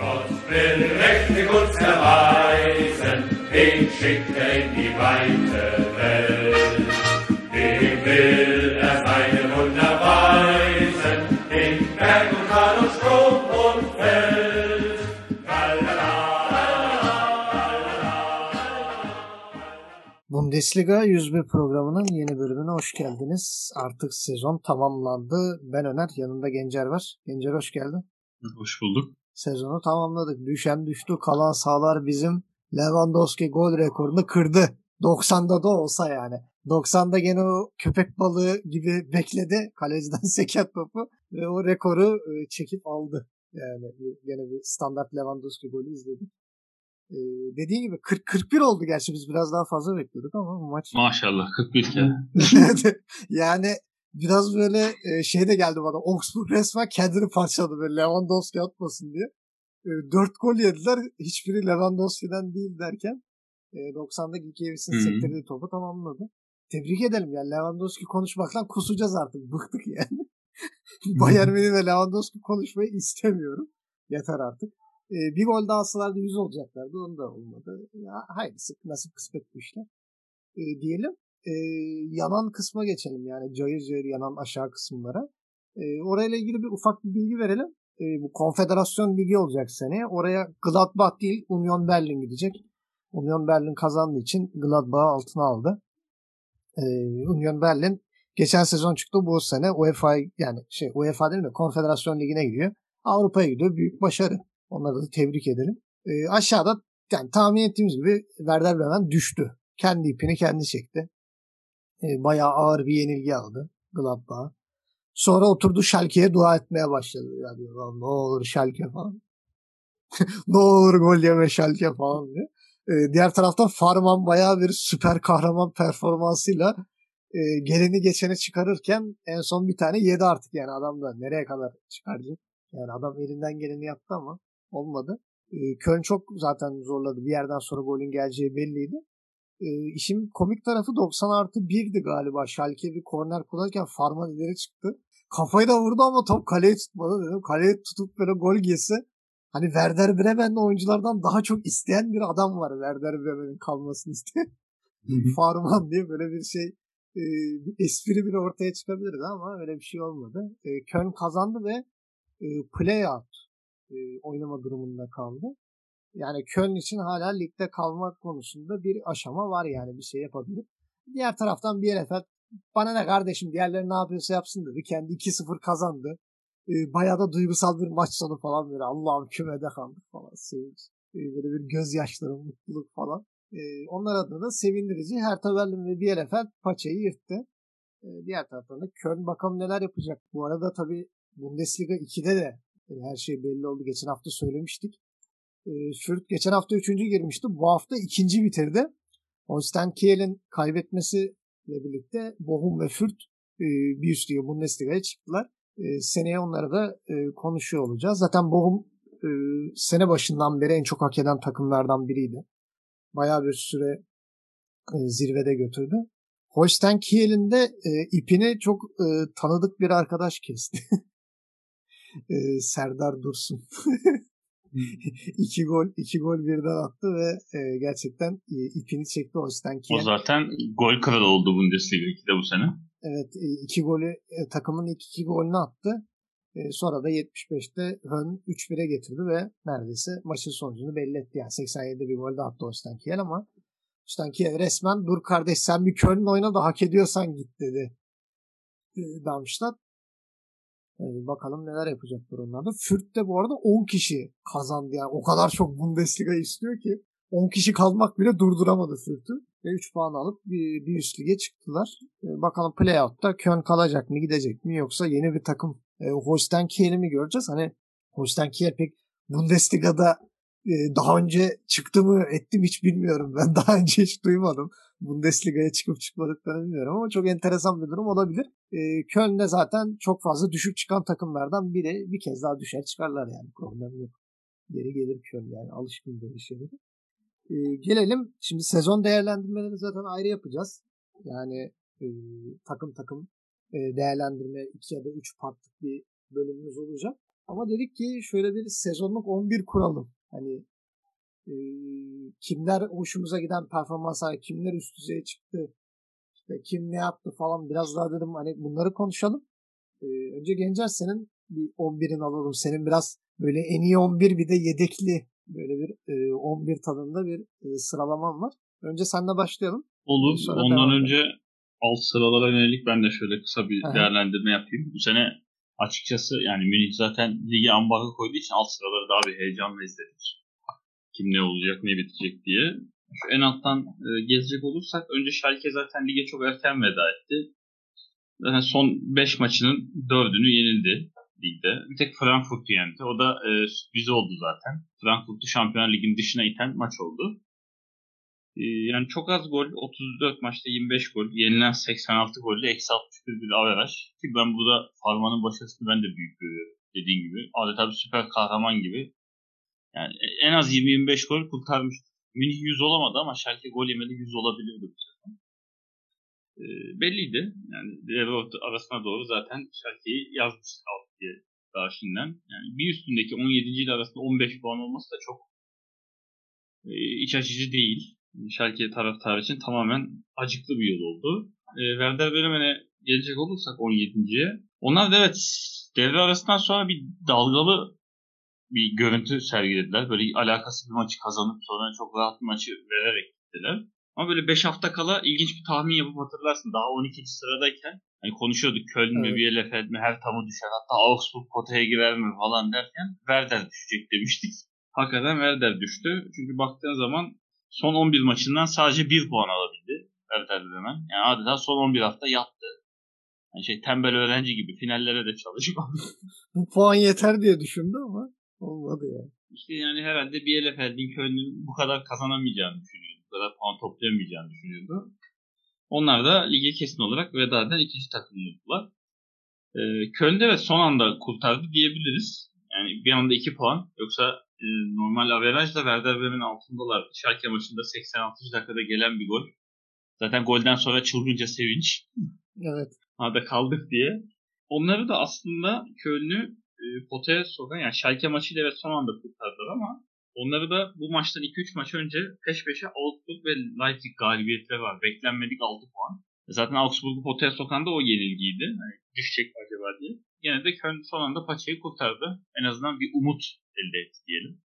Gott will mächtig uns erweisen, den schickt er in die weite Welt. Dem will er seine Wunder weisen, in Berg und Tal und Strom und Feld. Bundesliga 101 programının yeni bölümüne hoş geldiniz. Artık sezon tamamlandı. Ben Öner, yanında Gencer var. Gencer hoş geldin. Hoş bulduk. Sezonu tamamladık. Düşen düştü, kalan sağlar bizim Lewandowski gol rekorunu kırdı. 90'da da olsa yani. 90'da gene o köpek balığı gibi bekledi. Kaleciden seket topu ve o rekoru e, çekip aldı. Yani gene bir standart Lewandowski golü izledik. Ee, dediğin gibi 40 41 oldu gerçi biz biraz daha fazla bekliyorduk ama bu maç Maşallah 41 kere. yani biraz böyle e, şey de geldi bana. Augsburg resmen kendini parçaladı böyle Lewandowski atmasın diye. E, 4 gol yediler. Hiçbiri Lewandowski'den değil derken e, 90'da Gikiewicz'in Hı hı. sektirdiği topu tamamladı. Tebrik edelim yani Lewandowski konuşmaktan kusacağız artık. Bıktık yani. Bayern Münih ve Lewandowski konuşmayı istemiyorum. Yeter artık. E, bir gol daha alsalardı 100 olacaklardı. Onu da olmadı. Ya, hayırlısı nasip kısmet bu işler. E, diyelim e, yanan kısma geçelim yani cayır cayır yanan aşağı kısımlara. E, orayla ilgili bir ufak bir bilgi verelim. E, bu konfederasyon ligi olacak seneye. Oraya Gladbach değil Union Berlin gidecek. Union Berlin kazandığı için Gladbach'ı altına aldı. E, Union Berlin geçen sezon çıktı bu sene UEFA yani şey UEFA değil mi Konfederasyon Ligi'ne gidiyor. Avrupa'ya gidiyor. Büyük başarı. Onları da tebrik edelim. E, aşağıda yani tahmin ettiğimiz gibi Werder Bremen düştü. Kendi ipini kendi çekti. E, bayağı ağır bir yenilgi aldı Gladbach. Sonra oturdu Schalke'ye dua etmeye başladı. Ya diyor "Lan ne olur Schalke falan. ne olur gol yeme Schalke falan diye. E, diğer taraftan Farman bayağı bir süper kahraman performansıyla e, geleni geçeni çıkarırken en son bir tane yedi artık yani adam da nereye kadar çıkaracak. Yani adam elinden geleni yaptı ama olmadı. E, Köln çok zaten zorladı. Bir yerden sonra golün geleceği belliydi. E, işin komik tarafı 90 artı 1'di galiba. Schalke bir korner kullanırken Farman ileri çıktı. Kafayı da vurdu ama top kaleye tutmadı dedim. Kaleye tutup böyle gol gelse hani Werder Bremen'li oyunculardan daha çok isteyen bir adam var Werder Bremen'in kalmasını isteyen. Farman diye böyle bir şey e, bir espri bile ortaya çıkabilirdi ama öyle bir şey olmadı. E, Köln kazandı ve e, play-out e, oynama durumunda kaldı. Yani Köln için hala ligde kalmak konusunda bir aşama var yani bir şey yapabilir. Diğer taraftan bir Bielefeld bana ne kardeşim diğerleri ne yapıyorsa yapsın dedi. Kendi 2-0 kazandı. E, bayağı da duygusal bir maç sonu falan böyle Allah'ım kümede kaldık falan sevinç. E, böyle bir gözyaşları, mutluluk falan. E, onlar adına da sevindirici. Hertha Berlin ve Bielefeld paçayı yırttı. E, diğer taraftan da Köln bakalım neler yapacak. Bu arada tabii Bundesliga 2'de de e, her şey belli oldu. Geçen hafta söylemiştik. E, Fürth geçen hafta üçüncü girmişti. Bu hafta ikinci bitirdi. Holstein Kiel'in kaybetmesiyle birlikte Bochum ve Fürth e, bir üst lige Bundesliga'ya çıktılar. E, seneye onları da e, konuşuyor olacağız. Zaten Bochum e, sene başından beri en çok hak eden takımlardan biriydi. Bayağı bir süre zirvede götürdü. Holstein Kiel'in de ipini çok tanıdık bir arkadaş kesti. Serdar Dursun. iki gol iki gol birden attı ve e, gerçekten e, ipini çekti Holstein Kiel. O zaten gol kralı oldu Bundesliga 2'de bu sene. Evet e, iki golü e, takımın ilk iki golünü attı. E, sonra da 75'te Hön 3-1'e getirdi ve neredeyse maçın sonucunu belli etti. Yani 87'de bir gol de attı Holstein Kiel ama Holstein Kiel resmen dur kardeş sen bir Köln oyna da hak ediyorsan git dedi. E, Darmstadt. E, bakalım neler yapacaklar onlar da. Fürth de bu arada 10 kişi kazandı yani. O kadar çok Bundesliga istiyor ki 10 kişi kalmak bile durduramadı Fürth'ü. Ve 3 puan alıp bir, bir üst lige çıktılar. E, bakalım playout'ta Köln kalacak mı gidecek mi yoksa yeni bir takım e, Holstein Kiel'i mi göreceğiz? Hani Holstein Kiel pek Bundesliga'da daha önce çıktı mı etti hiç bilmiyorum. Ben daha önce hiç duymadım. Bundesliga'ya çıkıp çıkmadıklarını bilmiyorum ama çok enteresan bir durum olabilir. E, Köln de zaten çok fazla düşük çıkan takımlardan biri. Bir kez daha düşer çıkarlar yani problem yok. Geri gelir Köln yani alışkın böyle şeylere. E, gelelim şimdi sezon değerlendirmeleri zaten ayrı yapacağız. Yani e, takım takım e, değerlendirme 2 ya da 3 partlık bir bölümümüz olacak. Ama dedik ki şöyle bir sezonluk 11 kuralım. Hani e, kimler hoşumuza giden performanslar, kimler üst düzeye çıktı, işte kim ne yaptı falan biraz daha dedim hani bunları konuşalım. E, önce Gencer senin bir 11'in alalım. Senin biraz böyle en iyi 11 bir de yedekli böyle bir e, 11 tadında bir e, sıralaman var. Önce senle başlayalım. Olur. Sonra Ondan önce alt sıralara yönelik ben de şöyle kısa bir Aha. değerlendirme yapayım. Bu sene açıkçası yani Münih zaten ligi ambargo koyduğu için alt sıraları daha bir heyecanla izledik. Kim ne olacak, ne bitecek diye. Şu en alttan e, gezecek olursak önce Schalke zaten lige çok erken veda etti. Zaten son 5 maçının 4'ünü yenildi ligde. Bir tek Frankfurt'u yendi. O da e, sürpriz oldu zaten. Frankfurt'u Şampiyonlar Ligi'nin dışına iten maç oldu. E, yani çok az gol. 34 maçta 25 gol. Yenilen 86 golle eksi 61 bir averaj. Ki ben burada Farman'ın başarısını ben de büyük görüyorum. Dediğin gibi. Adeta bir süper kahraman gibi. Yani en az 20-25 gol kurtarmış. Münih 100 olamadı ama Schalke gol yemedi 100 olabilirdi bu sezon. E, belliydi. Yani devre arasına doğru zaten Schalke'yi yazmış alt diye daha şimdiden. Yani bir üstündeki 17. ile arasında 15 puan olması da çok e, iç açıcı değil. Schalke taraftarı için tamamen acıklı bir yol oldu. E, Werder Bremen'e gelecek olursak 17.ye. Onlar da evet devre arasından sonra bir dalgalı bir görüntü sergilediler. Böyle alakasız bir maçı kazanıp sonra çok rahat bir maçı vererek gittiler. Ama böyle 5 hafta kala ilginç bir tahmin yapıp hatırlarsın. Daha 12. sıradayken hani konuşuyorduk Köln mü, Evet. Bielefeld mi, her tamı düşer. Hatta Augsburg potaya girer mi falan derken Werder düşecek demiştik. Hakikaten Werder düştü. Çünkü baktığın zaman son 11 maçından sadece 1 puan alabildi Werder Bremen. Yani adeta son 11 hafta yattı. Yani şey tembel öğrenci gibi finallere de çalışmadı. Bu puan yeter diye düşündü ama olmadı ya. İşte yani herhalde Bielefeld'in Köln'ün bu kadar kazanamayacağını düşünüyordu. Bu kadar puan toplayamayacağını düşünüyordu. Onlar da lige kesin olarak veda eden ikinci takım oldular. Ee, Köln'de ve son anda kurtardı diyebiliriz. Yani bir anda 2 puan. Yoksa e, normal averajla Werder Bremen altındalar. Schalke maçında 86. dakikada gelen bir gol. Zaten golden sonra çılgınca sevinç. Evet. Arada kaldık diye. Onları da aslında Köln'ü e, potaya sokan yani Schalke maçıyla evet son anda kurtardılar ama onları da bu maçtan 2-3 maç önce peş peşe Augsburg ve Leipzig galibiyetleri var. Beklenmedik 6 puan. Zaten Augsburg'u potaya sokan da o yenilgiydi. Yani düşecek mi acaba diye. Yine de Köln son anda paçayı kurtardı. En azından bir umut elde etti diyelim.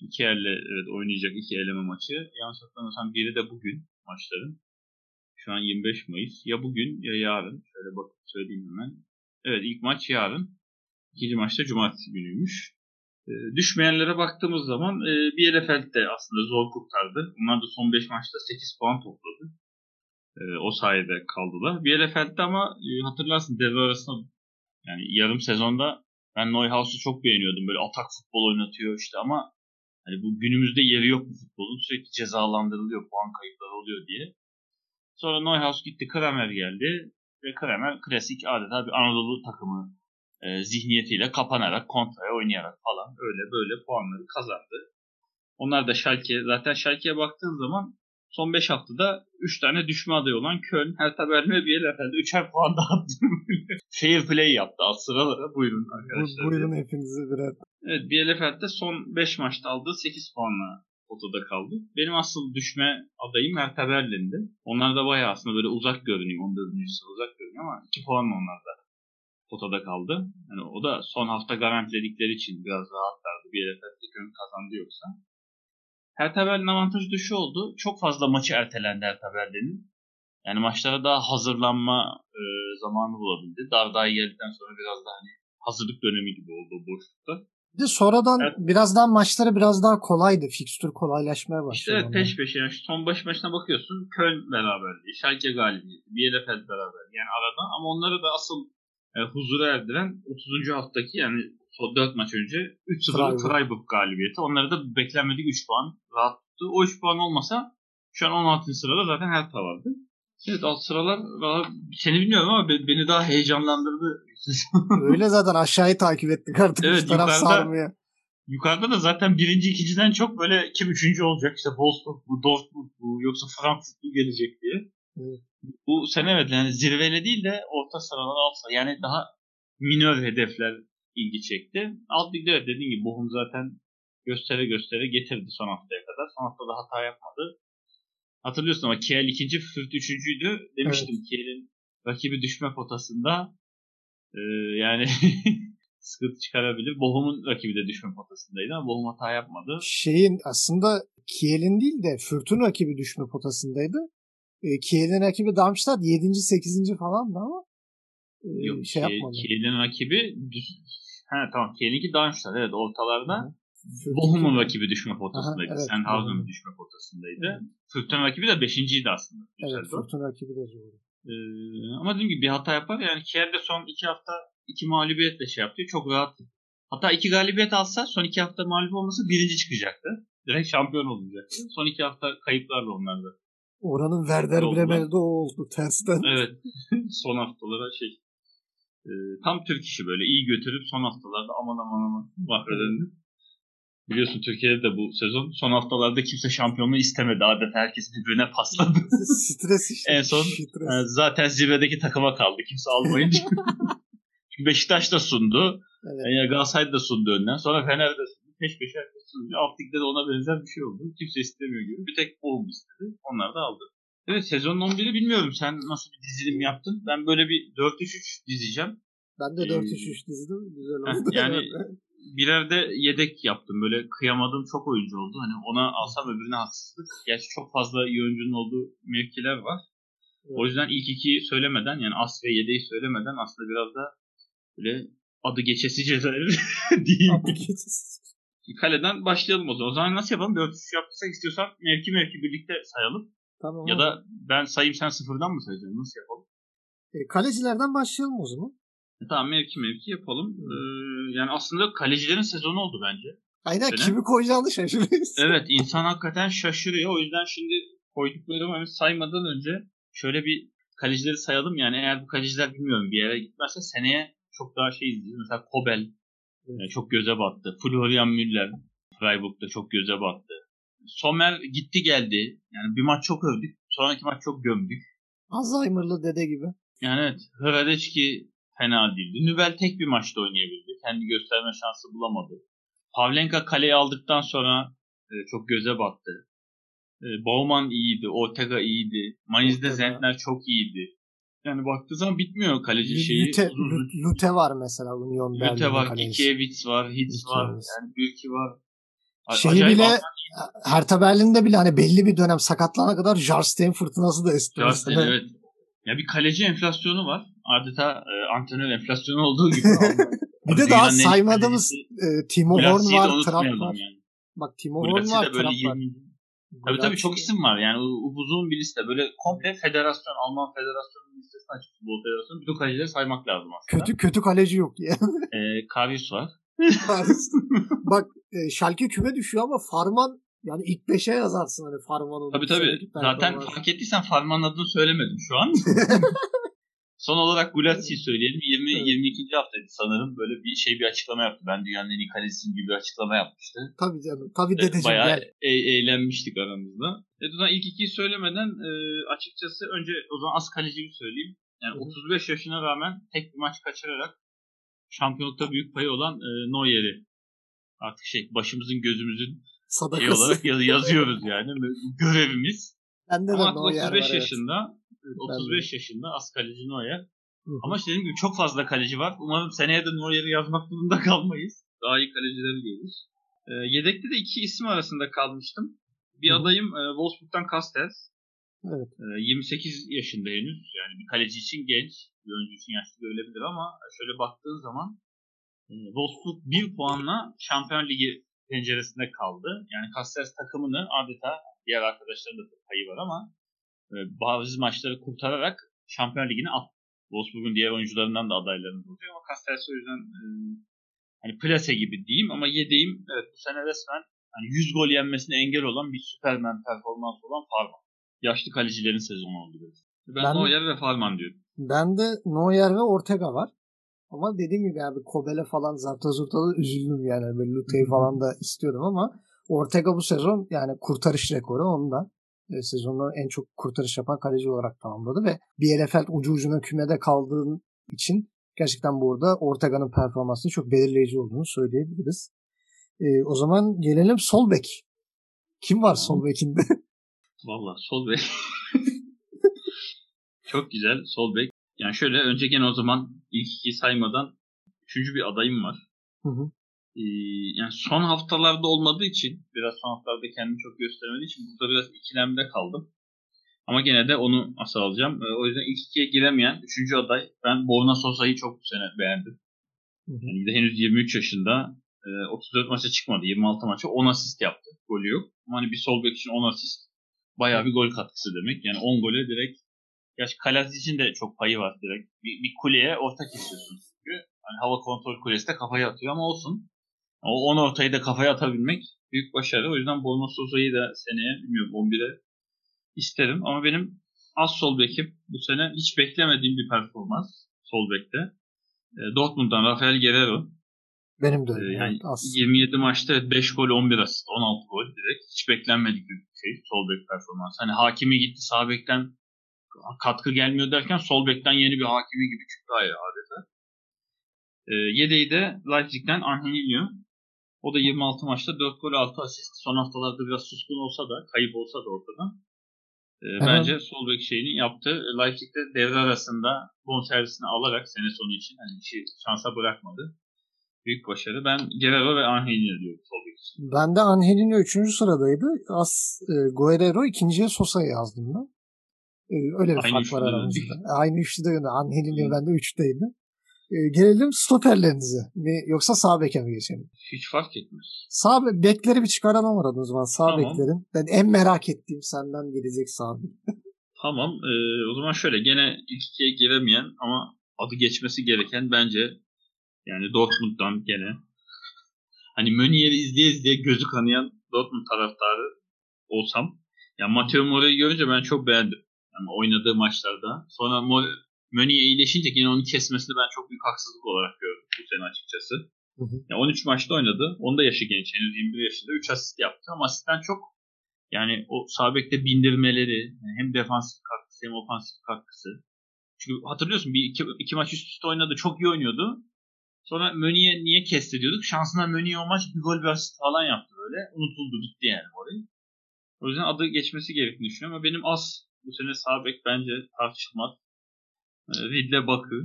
İki yerle evet, oynayacak iki eleme maçı. Yanlış hatırlamıyorsam biri de bugün maçların. Şu an 25 Mayıs. Ya bugün ya yarın. Şöyle bakıp söyleyeyim hemen. Evet ilk maç yarın. İkinci maç da cumartesi günüymüş. E, düşmeyenlere baktığımız zaman e, Bielefeld de aslında zor kurtardı. Onlar da son 5 maçta 8 puan topladı. E, o sayede kaldılar. Bielefeld de ama e, hatırlarsın devre arasında yani yarım sezonda ben Neuhaus'u çok beğeniyordum. Böyle atak futbol oynatıyor işte ama hani bu günümüzde yeri yok bu futbolun. Sürekli cezalandırılıyor, puan kayıpları oluyor diye. Sonra Neuhaus gitti, Kramer geldi. Ve Kramer klasik adeta bir Anadolu takımı e, zihniyetiyle kapanarak, kontraya oynayarak falan öyle böyle puanları kazandı. Onlar da Schalke, zaten Schalke'ye baktığın zaman son 5 haftada 3 tane düşme adayı olan Köln, Hertha Berlin ve Bielefeld 3'er puan dağıttı. Fair play yaptı alt sıralara. Buyurun arkadaşlar. Bu, buyurun hepinizi birer. Evet Bielefeld de son 5 maçta aldığı 8 puanla potada kaldı. Benim asıl düşme adayım Hertha Berlin'di. Onlar da bayağı aslında böyle uzak görünüyor. 14. sıra uzak görünüyor ama 2 puanla onlar da potada kaldı. Yani o da son hafta garantiledikleri için biraz rahatlardı. De Köln kazandı yoksa. Hertha Berlin avantajı da şu oldu. Çok fazla maçı ertelendi Hertha Berlin'in. Yani maçlara daha hazırlanma e, zamanı bulabildi. Dardai geldikten sonra biraz daha hani hazırlık dönemi gibi oldu boşlukta. Bir de sonradan Evet. biraz daha maçları biraz daha kolaydı. Fikstür kolaylaşmaya başladı. İşte evet ondan. peş peşe yani şu son baş maçına bakıyorsun Köln beraberliği, Schalke galibiyeti, Bielefeld beraber yani arada ama onları da asıl e, huzura erdiren 30. haftaki yani son 4 maç önce 3-0 Freiburg. Freiburg galibiyeti. Onları da beklenmedik 3 puan rahat tuttu. O 3 puan olmasa şu an 16. sırada zaten Hertha vardı. Evet alt sıralar valla seni bilmiyorum ama be- beni daha heyecanlandırdı. Öyle zaten aşağıyı takip ettik artık. Evet, taraf yukarıda- sarmıyor. Yukarıda da zaten birinci ikinciden çok böyle kim üçüncü olacak işte Wolfsburg bu Dortmund bu yoksa Frankfurt bu gelecek diye. Evet. Bu sene evet yani zirveyle değil de orta sıralar alt sıra yani daha minör hedefler ilgi çekti. Alt ligde evet dediğim gibi Bochum zaten göstere göstere getirdi son haftaya kadar. Son haftada hata yapmadı. Hatırlıyorsun ama Kiel ikinci, Fürth üçüncüydü. Demiştim evet. Kiel'in rakibi düşme potasında e, yani sıkıntı çıkarabilir. Bochum'un rakibi de düşme potasındaydı ama Bochum hata yapmadı. Şeyin aslında Kiel'in değil de Fürth'ün rakibi düşme potasındaydı. E, Kiel'in rakibi Darmstadt 7. 8. falandı ama e, Yok, şey yapmadı. Kiel'in rakibi. Ha tamam Kiel'inki Darmstadt evet ortalarda. Bochum'un rakibi düşme potasındaydı. evet, Sandhausen'ın düşme potasındaydı. Evet. Fürth'ün rakibi de beşinciydi aslında. Evet Fürth'ün rakibi de zor. Ee, ama dediğim gibi bir hata yapar. Yani Kiel'de son iki hafta iki mağlubiyetle şey yaptı. Çok rahat. Hatta iki galibiyet alsa son iki hafta mağlup olması birinci çıkacaktı. Direkt şampiyon olacaktı. Son iki hafta kayıplarla onlarda. Oranın Werder Bremen'de o oldu tersten. Evet. son haftalara şey e, tam Türk işi böyle iyi götürüp son haftalarda aman aman aman mahvedelim. Biliyorsun Türkiye'de de bu sezon son haftalarda kimse şampiyonluğu istemedi. Adeta herkes birbirine pasladı. Stres işte. en son Stres. E, zaten zirvedeki takıma kaldı. Kimse almayınca. Beşiktaş da sundu. Evet. Yani Galatasaray da sundu önden. Sonra Fener de sundu. Peş peşe herkes sundu. Alt de ona benzer bir şey oldu. Kimse istemiyor gibi. Bir tek Boğum istedi. Onlar da aldı. Evet sezonun 11'i bilmiyorum. Sen nasıl bir dizilim yaptın? Ben böyle bir 4-3-3 dizeceğim. Ben de 4-3-3 ee, dizdim. Güzel oldu. yani birer de yedek yaptım. Böyle kıyamadığım çok oyuncu oldu. Hani ona alsam öbürüne haksızlık. Gerçi çok fazla iyi oyuncunun olduğu mevkiler var. Evet. O yüzden ilk iki söylemeden yani as ve yedeği söylemeden aslında biraz da böyle adı geçesi Cezayir diyeyim. Adı geçesi. Kaleden başlayalım o zaman. O zaman nasıl yapalım? 4-3 yaptıysak istiyorsan mevki mevki birlikte sayalım. Tamam. Ya da ben sayayım sen sıfırdan mı sayacaksın? Nasıl yapalım? E, kalecilerden başlayalım o zaman. E, tamam mevki mevki yapalım. Ee, yani aslında kalecilerin sezonu oldu bence. Aynen Sene. kimi koyacağını şaşırıyoruz. Evet insan hakikaten şaşırıyor. O yüzden şimdi koyduklarımı hani saymadan önce şöyle bir kalecileri sayalım. Yani eğer bu kaleciler bilmiyorum bir yere gitmezse seneye çok daha şey izleyeceğiz. Mesela Kobel evet. çok göze battı. Florian Müller Freiburg'da çok göze battı. Sommer gitti geldi. Yani bir maç çok övdük. Sonraki maç çok gömdük. Alzheimer'lı dede gibi. Yani evet. Hradeçki fena değildi. Nübel tek bir maçta oynayabildi. Kendi gösterme şansı bulamadı. Pavlenka kaleyi aldıktan sonra e, çok göze battı. E, Bauman iyiydi. Ortega iyiydi. Maniz'de Zentner çok iyiydi. Yani baktığı zaman bitmiyor kaleci şeyi. Lute, Lute var mesela Union Berlin Lute var, Kikiewicz var, Hitz var, yani Bürki var. Şeyi Acayip bile Hertha Berlin'de bile hani belli bir dönem sakatlana kadar Jarstein fırtınası da esti. Jarstein evet. Ya bir kaleci enflasyonu var. Adeta e, antrenör enflasyonu olduğu gibi. bir de daha saymadığımız e, Timo Horn var, Trapp var. Yani. Bak Timo Horn var, Trapp var. Tabii tabii çok isim var. Yani uzun bir liste. Böyle komple federasyon, Alman federasyonu listesini açık futbol federasyonu. Bütün kalecileri saymak lazım aslında. Kötü kötü kaleci yok ya. e, Karius var. Bak e, Schalke küme düşüyor ama Farman yani ilk 5'e yazarsın hani Farman'ın. Tabii tabii. Zaten fark ettiysen Farman'ın adını söylemedim şu an. Son olarak Gulatsi'yi söyleyelim. 20 evet. 22. haftaydı sanırım. Böyle bir şey bir açıklama yaptı. Ben dünyanın en iyi kalesiyim gibi bir açıklama yapmıştı. Tabii canım. Tabii dedeciğim. Bayağı. E- eğlenmiştik aramızda. Evet o zaman ilk ikiyi söylemeden e, açıkçası önce o zaman az kalecimi söyleyeyim. Yani Hı. 35 yaşına rağmen tek bir maç kaçırarak şampiyonlukta büyük payı olan e, Neuer'i artık şey başımızın gözümüzün Sadakası. şey olarak yaz- yazıyoruz yani. Görevimiz. Bende de Ama 35 var, yaşında evet 35 yaşında az kaleci Neuer. Ama işte dediğim gibi çok fazla kaleci var. Umarım seneye de Neuer'i yazmak durumunda kalmayız. Daha iyi kalecileri görürüz. E, yedekte de iki isim arasında kalmıştım. Bir Hı. adayım e, Wolfsburg'dan Castells. Evet. E, 28 yaşında henüz. Yani bir kaleci için genç. Bir oyuncu için yaşlı görülebilir ama şöyle baktığın zaman e, Wolfsburg bir puanla Şampiyon Ligi penceresinde kaldı. Yani Castells takımını adeta diğer arkadaşların da payı var ama e, bazı maçları kurtararak Şampiyon Ligi'ne at. Wolfsburg'un diğer oyuncularından da adaylarımız oluyor ama Castells o yüzden e, hani plase gibi diyeyim ama yediğim evet bu sene resmen hani 100 gol yenmesine engel olan bir süpermen performans olan Farman. Yaşlı kalecilerin sezonu oldu biraz. Ben, ben Neuer ve Farman diyorum. Ben de Neuer ve Ortega var. Ama dediğim gibi yani Kobele falan Zarta Zurta'da üzüldüm yani. Böyle Lute'yi falan da istiyordum ama Ortega bu sezon yani kurtarış rekoru onda e, sezonu en çok kurtarış yapan kaleci olarak tamamladı ve Bielefeld ucu ucuna kümede kaldığın için Gerçekten burada Ortega'nın performansı çok belirleyici olduğunu söyleyebiliriz. E, o zaman gelelim sol bek. Kim var sol bekinde? Valla sol bek. çok güzel sol bek. Yani şöyle önce gene o zaman ilk iki saymadan üçüncü bir adayım var. Hı hı. Ee, yani son haftalarda olmadığı için biraz son haftalarda kendimi çok göstermediği için burada biraz ikilemde kaldım. Ama gene de onu asıl alacağım. Ee, o yüzden ilk ikiye giremeyen üçüncü aday ben Borna Sosa'yı çok bu sene beğendim. Yani bir de henüz 23 yaşında e, 34 maça çıkmadı. 26 maça 10 asist yaptı. Golü yok. Ama hani bir sol bek için 10 asist bayağı bir gol katkısı demek. Yani 10 gole direkt Gerçi Kalaz için de çok payı var direkt. Bir, bir kuleye ortak istiyorsun çünkü. Hani hava kontrol kulesi de kafaya atıyor ama olsun. O 10 ortayı da kafaya atabilmek büyük başarı. O yüzden Borna Sosa'yı da seneye bilmiyorum 11'e isterim. Ama benim az sol bekim bu sene hiç beklemediğim bir performans sol bekte. E, Dortmund'dan Rafael Guerrero. Benim de öyle. E, yani az. 27 maçta 5 gol 11 asist 16 gol direkt. Hiç beklenmedik bir şey sol bek performansı. Hani Hakimi gitti sağ bekten katkı gelmiyor derken sol bekten yeni bir Hakimi gibi çıktı adeta. E, yedeği de Leipzig'ten Angelino. O da 26 maçta 4 gol 6 asist. Son haftalarda biraz suskun olsa da, kayıp olsa da ortadan. E, bence sol bek şeyini yaptı. Leipzig'de devre arasında bonservisini alarak sene sonu için hani işi şansa bırakmadı. Büyük başarı. Ben Guerrero ve Angelino diyorum sol bek için. Ben de Angelino 3. sıradaydı. As e, Guerrero ikinciye Sosa'yı yazdım ben. E, öyle bir Aynı fark var aramızda. Aynı üçlüde yine Angelino bende 3'teydi. E, gelelim stoperlerinize. Mi, yoksa sağ beke mi geçelim? Hiç fark etmez. Sağ be- bekleri bir çıkaralım orada o zaman. Sağ Tamam. beklerin. Ben en merak ettiğim senden gelecek sağ bek. Tamam. e, o zaman şöyle gene ilk ikiye giremeyen ama adı geçmesi gereken bence yani Dortmund'dan gene hani Mönier'i izleye izleye gözü kanayan Dortmund taraftarı olsam yani Matteo Mora'yı görünce ben çok beğendim. Yani oynadığı maçlarda. Sonra Mo- Meunier iyileşince gene onu kesmesini ben çok büyük haksızlık olarak gördüm bu sene açıkçası. Hı hı. Ya 13 maçta oynadı. Onun da yaşı genç. Henüz 21 yaşında. 3 asist yaptı. Ama asistten çok yani o sağ bekte bindirmeleri yani hem defansif katkısı hem ofansif katkısı. Çünkü hatırlıyorsun bir iki, iki maç üst üste oynadı. Çok iyi oynuyordu. Sonra Meunier niye kesti diyorduk. Şansına Meunier o maç bir gol bir asist falan yaptı böyle. Unutuldu gitti yani orayı. O yüzden adı geçmesi gerektiğini düşünüyorum. Ama benim az bu sene sağ bek bence tartışılmaz. Ee, Ridley Bakı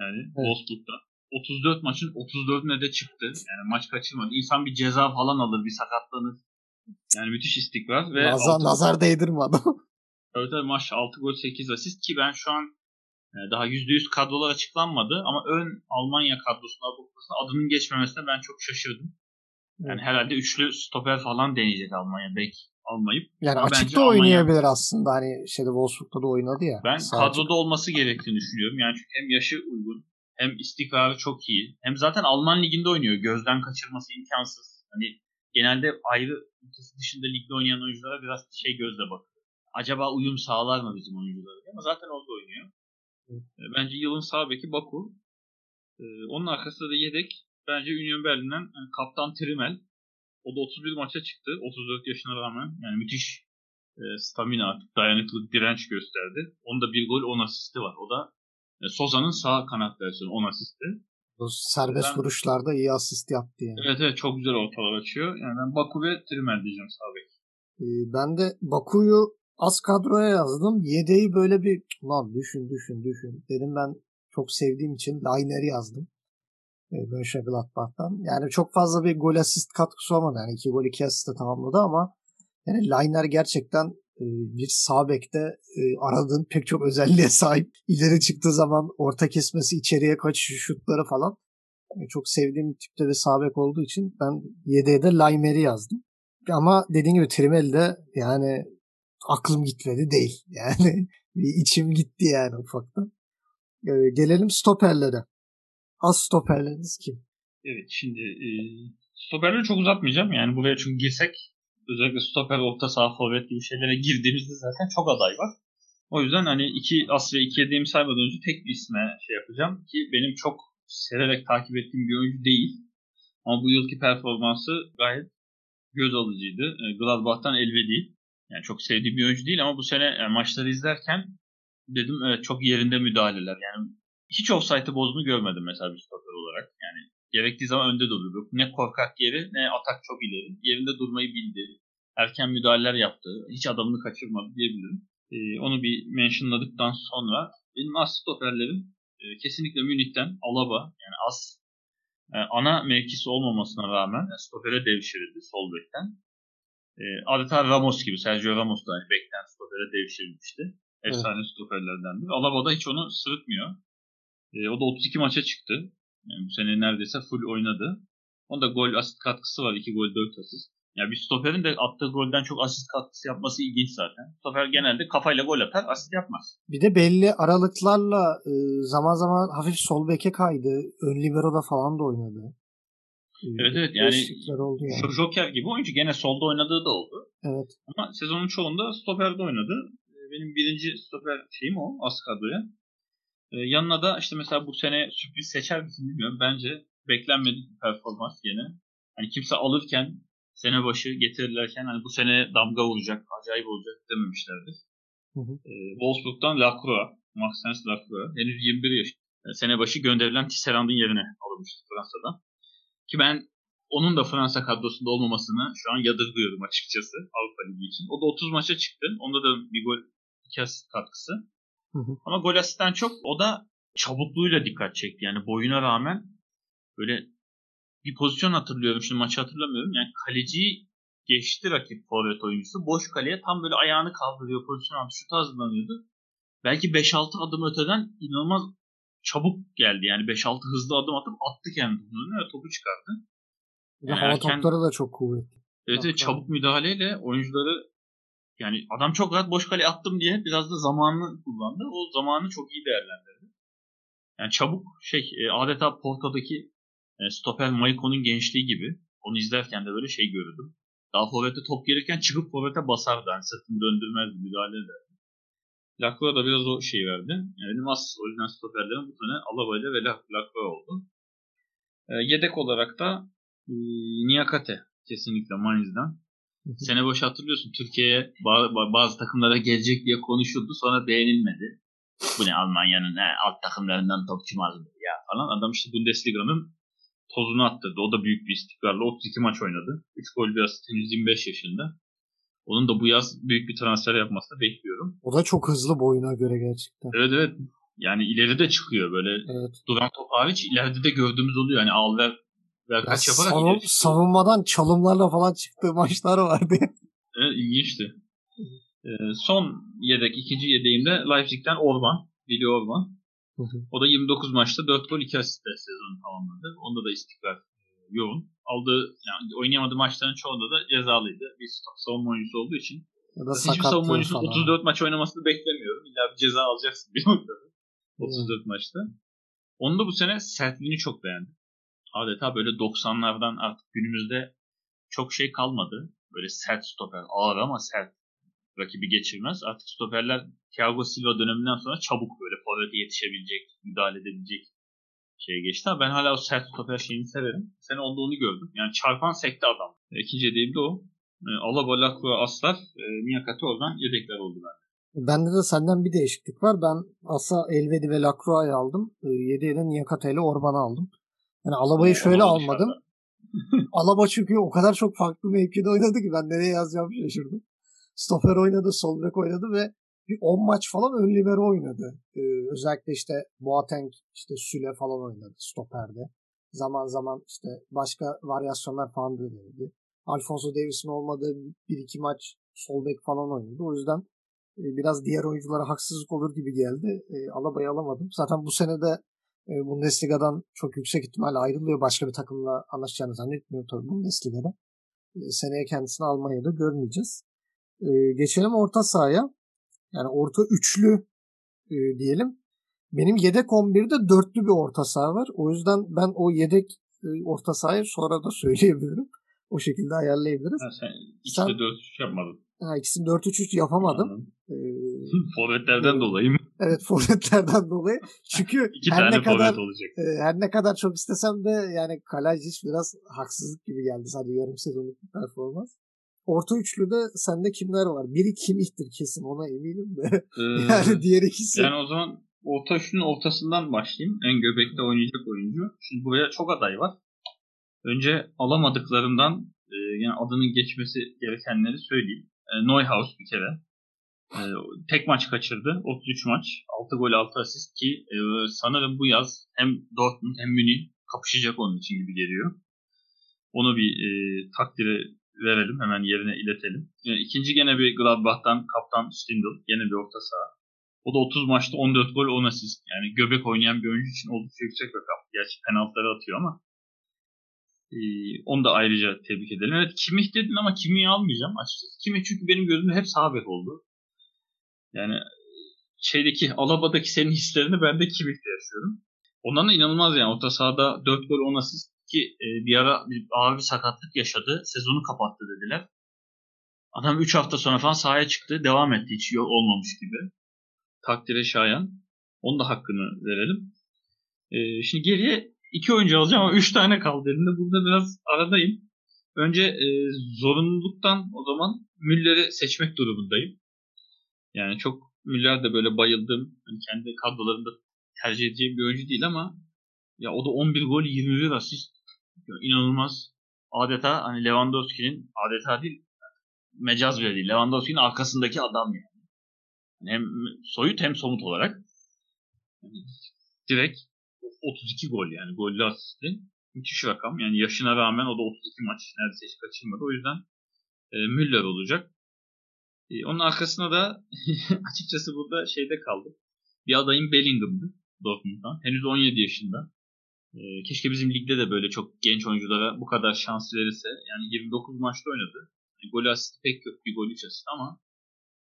yani Wolfsburg'da. 34 maçın 34'üne de çıktı. Yani maç kaçırmadı. İnsan bir ceza falan alır, bir sakatlanır. Yani müthiş istikrar ve Nazar, altı- nazar değdirme adam. Evet evet maç 6 gol 8 asist ki ben şu an e, daha %100 kadrolar açıklanmadı ama ön Almanya kadrosuna bakılırsa adının geçmemesine ben çok şaşırdım. Yani herhalde üçlü stoper falan deneyecek Almanya bek almayıp. Yani Ama açık bence da Almanya- oynayabilir aslında. Hani şeyde Wolfsburg'da da oynadı ya. Ben Sağ kadroda olması gerektiğini düşünüyorum. Yani çünkü hem yaşı uygun hem istikrarı çok iyi. Hem zaten Alman liginde oynuyor. Gözden kaçırması imkansız. Hani genelde ayrı ülkesi dışında ligde oynayan oyunculara biraz şey gözle bakıyor. Acaba uyum sağlar mı bizim oyunculara. Ama zaten orada oynuyor. E, Bence yılın sağ beki Baku. E, Onun arkasında da yedek bence Union Berlin'den e, kaptan Trimel. O da 31 maça çıktı. 34 yaşına rağmen. Yani müthiş e, stamina artık dayanıklılık, direnç gösterdi. Onda bir gol 10 asisti var. O da e, Soza'nın sağ kanat versiyonu 10 asisti. Bu serbest Ben- vuruşlarda iyi asist yaptı yani. Evet evet çok güzel ortalar açıyor. Yani ben Baku ve Trimel diyeceğim sağ bek. Ee, ben de Baku'yu az kadroya yazdım. Yedeği böyle bir lan düşün düşün düşün. Dedim ben çok sevdiğim için Liner'i yazdım. E, Mönchengladbach'tan. Yani çok fazla bir gol asist katkısı olmadı. Yani iki gol iki asiste tamamladı ama yani Liner gerçekten e, bir sağ bekte e, aradığın pek çok özelliğe sahip. İleri çıktığı zaman orta kesmesi, içeriye kaçışı, şutları falan. E, çok sevdiğim tipte bir sağ bek olduğu için ben yedeğe de Liner'i yazdım. Ama dediğin gibi Trimel'de yani aklım gitmedi değil. Yani içim gitti yani ufaktan. Gelelim stoperlere. Az stoperleriniz kim? Evet şimdi e, stoperleri çok uzatmayacağım. Yani buraya çünkü girsek özellikle stoper, orta saha, forvet gibi şeylere girdiğimizde zaten çok aday var. O yüzden hani iki as ve iki yediğimi saymadan önce tek bir isme şey yapacağım ki benim çok severek takip ettiğim bir oyuncu değil. Ama bu yılki performansı gayet göz alıcıydı. E, Gladbach'tan Elvedi. Yani çok sevdiğim bir oyuncu değil ama bu sene yani maçları izlerken dedim evet çok yerinde müdahaleler. Yani hiç offside'ı bozduğunu görmedim mesela bir stoper olarak. Yani gerektiği zaman önde durdu. Ne korkak yeri ne atak çok ileri. Yerinde durmayı bildi. Erken müdahaleler yaptı. Hiç adamını kaçırmadı diyebilirim. Ee, onu bir mentionladıktan sonra benim as stoperlerim e, kesinlikle Münih'ten Alaba yani as e, ana mevkisi olmamasına rağmen yani stopere devşirildi sol bekten. E, adeta Ramos gibi Sergio Ramos da hani bekten stopere devşirilmişti. Efsane evet. stoperlerdendir. Alaba da hiç onu sırıtmıyor. E, o da 32 maça çıktı. Yani bu sene neredeyse full oynadı. Onda gol asist katkısı var. 2 gol 4 asist. Yani bir stoperin de attığı golden çok asist katkısı yapması ilginç zaten. Stoper genelde kafayla gol atar, asist yapmaz. Bir de belli aralıklarla e, zaman zaman hafif sol beke kaydı. Ön libero'da falan da oynadı. E, evet evet yani, oldu yani Joker gibi oyuncu gene solda oynadığı da oldu. Evet. Ama sezonun çoğunda stoperde oynadı. E, benim birinci stoper şeyim o az kadroya. Ee, yanına da işte mesela bu sene sürpriz seçer misin bilmiyorum. Bence beklenmedik bir performans gene. Hani kimse alırken sene başı getirirlerken hani bu sene damga vuracak, acayip olacak dememişlerdir. Hı hı. Ee, Wolfsburg'dan Lacroix, Maxence Lacroix. Henüz 21 yaş. Yani sene başı gönderilen Tisserand'ın yerine alınmıştı Fransa'dan. Ki ben onun da Fransa kadrosunda olmamasını şu an yadırgıyorum açıkçası Avrupa Ligi için. O da 30 maça çıktı. Onda da bir gol, iki asist katkısı. Hı hı. Ama gol asistten çok o da çabukluğuyla dikkat çekti. Yani boyuna rağmen böyle bir pozisyon hatırlıyorum. Şimdi maçı hatırlamıyorum. Yani kaleciyi geçti rakip forvet oyuncusu. Boş kaleye tam böyle ayağını kaldırıyor pozisyon aldı. Şut hazırlanıyordu. Belki 5-6 adım öteden inanılmaz çabuk geldi. Yani 5-6 hızlı adım atıp attı kendini ve topu çıkardı. Yani hava erken... topları da çok kuvvetli. Evet, evet çabuk müdahaleyle oyuncuları yani adam çok rahat boş kale attım diye biraz da zamanını kullandı. O zamanı çok iyi değerlendirdi. Yani çabuk şey e, adeta Porto'daki e, stoper Maiko'nun gençliği gibi. Onu izlerken de böyle şey görürdüm. Daha forvete top gelirken çıkıp forvete basardı. Yani sırtını döndürmezdi, müdahale ederdi. Lacroix da biraz o şey verdi. Yani benim as o yüzden stoperlerim bu sene Alaba ve Lacroix oldu. E, yedek olarak da e, Niakate kesinlikle Mainz'den. Sene boş hatırlıyorsun Türkiye'ye bazı takımlara gelecek diye konuşuldu sonra beğenilmedi. Bu ne Almanya'nın he, alt takımlarından topçu mu ya falan. Adam işte Bundesliga'nın tozunu attırdı. O da büyük bir istikrarla 32 maç oynadı. 3 gol bir asist 125 yaşında. Onun da bu yaz büyük bir transfer yapmasını bekliyorum. O da çok hızlı boyuna göre gerçekten. Evet evet. Yani ileri de çıkıyor böyle. Evet. Duran top hariç ileride de gördüğümüz oluyor. Yani al ver kaç yaparak savun, Savunmadan çalımlarla falan çıktığı maçlar vardı. evet ilginçti. Ee, son yedek, ikinci yedeğimde Leipzig'ten Orban. Billy Orban. O da 29 maçta 4 gol 2 asistle sezonu tamamladı. Onda da istikrar e, yoğun. Aldığı, yani oynayamadığı maçların çoğunda da cezalıydı. Bir savunma oyuncusu olduğu için. Ya da Hiçbir savunma oyuncusu 34 maç oynamasını beklemiyorum. İlla bir ceza alacaksın bir noktada. 34 hmm. maçta. Onu da bu sene sertliğini çok beğendim. Adeta böyle 90'lardan artık günümüzde çok şey kalmadı. Böyle sert stoper. Ağır ama sert rakibi geçirmez. Artık stoperler Thiago Silva döneminden sonra çabuk böyle forvete yetişebilecek, müdahale edebilecek şeye geçti. Ama ben hala o sert stoper şeyini severim. Sen onda onu gördüm. Yani çarpan sekti adam. E, ikinci dediğim de o. E, Alaba, Lacroix, Aslar, e, Niyakati oradan yedekler oldu bende. Bende de senden bir değişiklik var. Ben Asa, Elvedi ve Lacroix'ı aldım. E, yedeğe de Niyakate ile Orban'ı aldım. Yani Alaba'yı şöyle Alaba almadım. Alaba çünkü o kadar çok farklı mevkide oynadı ki ben nereye yazacağımı şaşırdım. Stoper oynadı, sol bek oynadı ve bir 10 maç falan ön libero oynadı. Ee, özellikle işte Boateng, işte Süle falan oynadı stoperde. Zaman zaman işte başka varyasyonlar falan da denedi. Alfonso Davis'in olmadığı bir iki maç sol bek falan oynadı. O yüzden e, biraz diğer oyunculara haksızlık olur gibi geldi. E, Alaba'yı alamadım. Zaten bu sene de Bundesliga'dan çok yüksek ihtimalle ayrılıyor. Başka bir takımla anlaşacağını zannetmiyorum tabii Bundesliga'da. E, seneye kendisini almaya da görmeyeceğiz. E, geçelim orta sahaya. Yani orta üçlü e, diyelim. Benim yedek 11'de dörtlü bir orta saha var. O yüzden ben o yedek e, orta sahayı sonra da söyleyebilirim. O şekilde ayarlayabiliriz. Ha, sen ikisi de 4-3 yapmadın. Ha, ikisini 4-3-3 yapamadım. Ee, forvetlerden e, dolayı mı? Evet forvetlerden dolayı. Çünkü İki her tane ne kadar olacak. E, her ne kadar çok istesem de yani Kalajic biraz haksızlık gibi geldi sadece yarım sezonluk bir performans. Orta üçlüde sende kimler var? Biri Kimih'tir kesin ona eminim de. Ee, yani diğer ikisi. Yani o zaman orta üçlünün ortasından başlayayım. En göbekte oynayacak oyuncu. Şimdi buraya çok aday var. Önce alamadıklarından e, yani adının geçmesi gerekenleri söyleyeyim. E, Neuhaus bir kere. E, tek maç kaçırdı. 33 maç. 6 gol 6 asist ki e, sanırım bu yaz hem Dortmund hem Münih kapışacak onun için gibi geliyor. Onu bir e, takdire verelim. Hemen yerine iletelim. E, ikinci gene bir Gladbach'tan kaptan Stindl. Gene bir orta saha. O da 30 maçta 14 gol 10 asist. Yani göbek oynayan bir oyuncu için oldukça yüksek rakam. Gerçi penaltıları atıyor ama. Ee, onu da ayrıca tebrik edelim. Evet Kimih dedin ama Kimih'i almayacağım açıkçası. Kimih çünkü benim gözümde hep sağ oldu. Yani şeydeki Alaba'daki senin hislerini ben de Kimih'te yaşıyorum. Ondan da inanılmaz yani. Orta sahada 4 gol 10 asist ki e, bir ara bir, ağır bir sakatlık yaşadı. Sezonu kapattı dediler. Adam 3 hafta sonra falan sahaya çıktı. Devam etti. Hiç olmamış gibi. Takdire şayan. Onun da hakkını verelim. E, şimdi geriye iki oyuncu alacağım ama üç tane kaldı elimde. Burada biraz aradayım. Önce e, zorunluluktan o zaman Müller'i seçmek durumundayım. Yani çok Müller de böyle bayıldığım, yani kendi kadrolarında tercih edeceğim bir oyuncu değil ama ya o da 11 gol 21 asist. Ya, inanılmaz. Adeta hani Lewandowski'nin adeta değil mecaz bile değil. Lewandowski'nin arkasındaki adam yani. Hem soyut hem somut olarak. Yani direkt 32 gol yani gollü asisti. Müthiş rakam. Yani yaşına rağmen o da 32 maç neredeyse hiç kaçırmadı. O yüzden e, Müller olacak. E, onun arkasına da açıkçası burada şeyde kaldı. Bir adayım Bellingham'dı Dortmund'dan. Henüz 17 yaşında. E, keşke bizim ligde de böyle çok genç oyunculara bu kadar şans verirse. Yani 29 maçta oynadı. Yani gol asisti pek yok. Bir gol 3 asist ama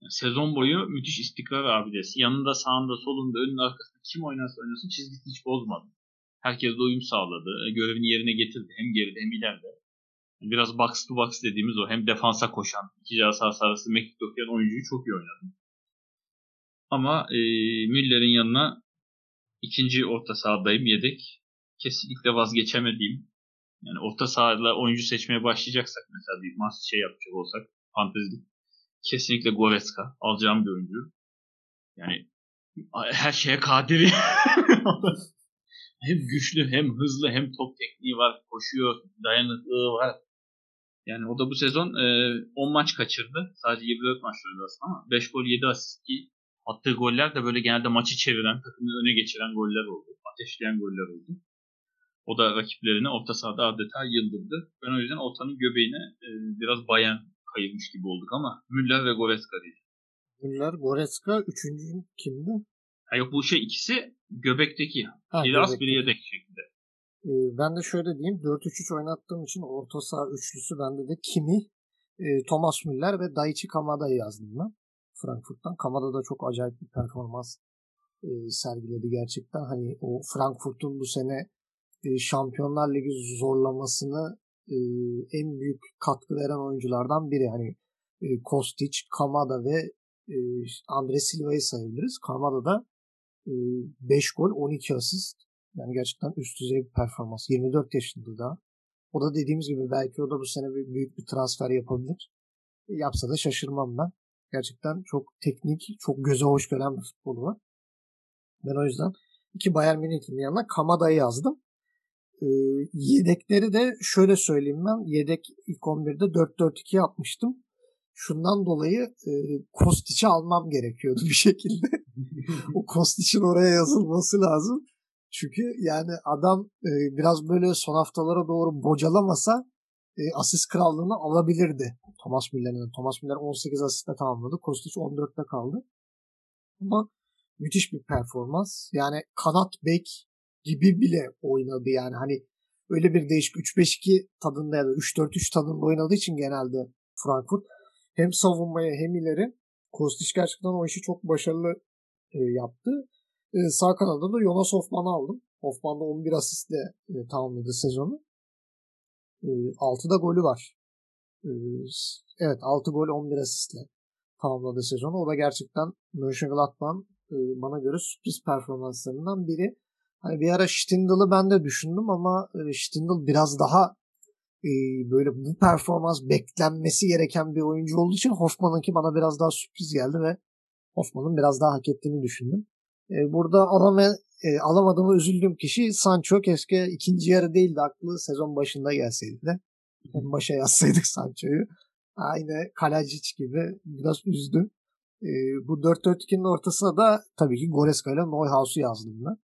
sezon boyu müthiş istikrar abidesi. Yanında, sağında, solunda, önünde, arkasında kim oynarsa oynasın çizgisini hiç bozmadı. Herkes de uyum sağladı. E, görevini yerine getirdi. Hem geride hem ileride. Biraz box to box dediğimiz o. Hem defansa koşan, iki cihaz arası mekik okuyan oyuncuyu çok iyi oynadı. Ama e, Müller'in yanına ikinci orta sahadayım yedek. Kesinlikle vazgeçemediğim. Yani orta sahada oyuncu seçmeye başlayacaksak mesela bir maç şey yapacak olsak fantezi kesinlikle Goretzka alacağım bir oyuncu. Yani her şeye kadir. hem güçlü hem hızlı hem top tekniği var. Koşuyor, dayanıklılığı var. Yani o da bu sezon e, 10 maç kaçırdı. Sadece 24 maç oynadı aslında ama 5 gol 7 asist ki attığı goller de böyle genelde maçı çeviren, takımı öne geçiren goller oldu. Ateşleyen goller oldu. O da rakiplerini orta sahada adeta yıldırdı. Ben o yüzden ortanın göbeğine e, biraz bayan kayırmış gibi olduk ama Müller ve Goretzka değil. Müller, Goretzka üçüncü kimdi? Ha yok bu şey ikisi göbekteki. Ha, biri as biri yedek şekilde. Ee, ben de şöyle diyeyim. 4-3-3 oynattığım için orta saha üçlüsü bende de Kimi, e, Thomas Müller ve Daichi Kamada'yı yazdım ben. Frankfurt'tan. Kamada da çok acayip bir performans e, sergiledi gerçekten. Hani o Frankfurt'un bu sene e, Şampiyonlar Ligi zorlamasını e, en büyük katkı veren oyunculardan biri. Hani e, Kostic, Kamada ve e, Andre Silva'yı sayabiliriz. Kamada da e, 5 gol 12 asist. Yani gerçekten üst düzey bir performans. 24 yaşında da. O da dediğimiz gibi belki o da bu sene bir büyük bir transfer yapabilir. E, yapsa da şaşırmam ben. Gerçekten çok teknik, çok göze hoş gelen bir futbolu var. Ben o yüzden iki Bayern Münih'in yanına Kamada'yı yazdım. E, yedekleri de şöyle söyleyeyim ben. Yedek ilk 11'de 4-4-2 yapmıştım. Şundan dolayı e, Kostic'i almam gerekiyordu bir şekilde. o Kostic'in oraya yazılması lazım. Çünkü yani adam e, biraz böyle son haftalara doğru bocalamasa e, asist krallığını alabilirdi. Thomas Müller'in. Thomas Müller 18 asistle tamamladı. Kostic 14'te kaldı. Ama müthiş bir performans. Yani kanat bek gibi bile oynadı yani. Hani öyle bir değişik 3-5-2 tadında ya da 3-4-3 tadında oynadığı için genelde Frankfurt hem savunmaya hem ileri Kostic gerçekten o işi çok başarılı e, yaptı. E, sağ kanada da Jonas Hoffman'ı aldım. Hoffman da 11 asistle e, tamamladı sezonu. E, 6'da golü var. E, evet 6 gol 11 asistle tamamladı sezonu. O da gerçekten Mönchengladbach'ın e, bana göre sürpriz performanslarından biri. Hani bir ara Stindl'ı ben de düşündüm ama e, Stindl biraz daha e, böyle bu performans beklenmesi gereken bir oyuncu olduğu için Hoffman'ınki bana biraz daha sürpriz geldi ve Hoffman'ın biraz daha hak ettiğini düşündüm. E, burada alama, e, alamadığıma üzüldüğüm kişi Sancho. Keşke ikinci yarı değil de aklı sezon başında gelseydi de. En başa yazsaydık Sancho'yu. Aynı Kalacic gibi biraz üzdü. E, bu 4-4-2'nin ortasına da tabii ki Goreska ile Neuhaus'u yazdım ben.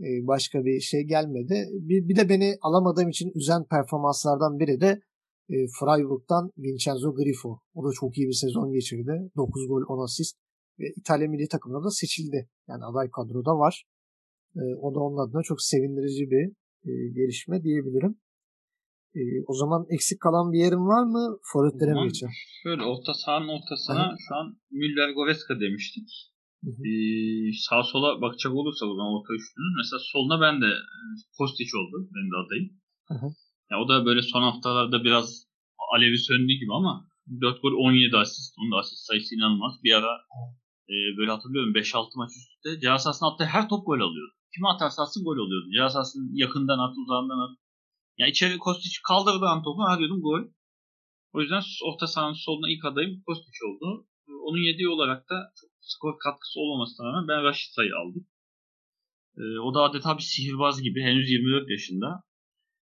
E, başka bir şey gelmedi. Bir, bir de beni alamadığım için üzen performanslardan biri de e, Freiburg'dan Vincenzo Grifo. O da çok iyi bir sezon geçirdi. 9 gol 10 asist ve İtalya milli takımına da seçildi. Yani aday kadroda var. E, o da onun adına çok sevindirici bir e, gelişme diyebilirim. E, o zaman eksik kalan bir yerim var mı? Forvetlere mi geçelim? Şöyle orta sahanın ortasına Hı. şu an Müller Goreska demiştik. Ee, sağ sola bakacak olursa o zaman orta üçlünün mesela soluna ben de Kostić oldu benim de adayım. Hı hı. Ya o da böyle son haftalarda biraz alevi söndü gibi ama 4 gol 17 asist. Onun da asist sayısı inanılmaz. Bir ara e, böyle hatırlıyorum 5-6 maç üstte ceza sahasına attığı her top gol alıyordu. Kimi atarsa atsın gol oluyordu. Ceza sahasının yakından at, uzağından at. Yani içeri Kostić kaldırdığı an topu ha diyordum gol. O yüzden orta sahanın soluna ilk adayım Kostić oldu. Onun yediği olarak da çok skor katkısı olmamasına rağmen ben Raşit sayı aldım. E, o da adeta bir sihirbaz gibi henüz 24 yaşında.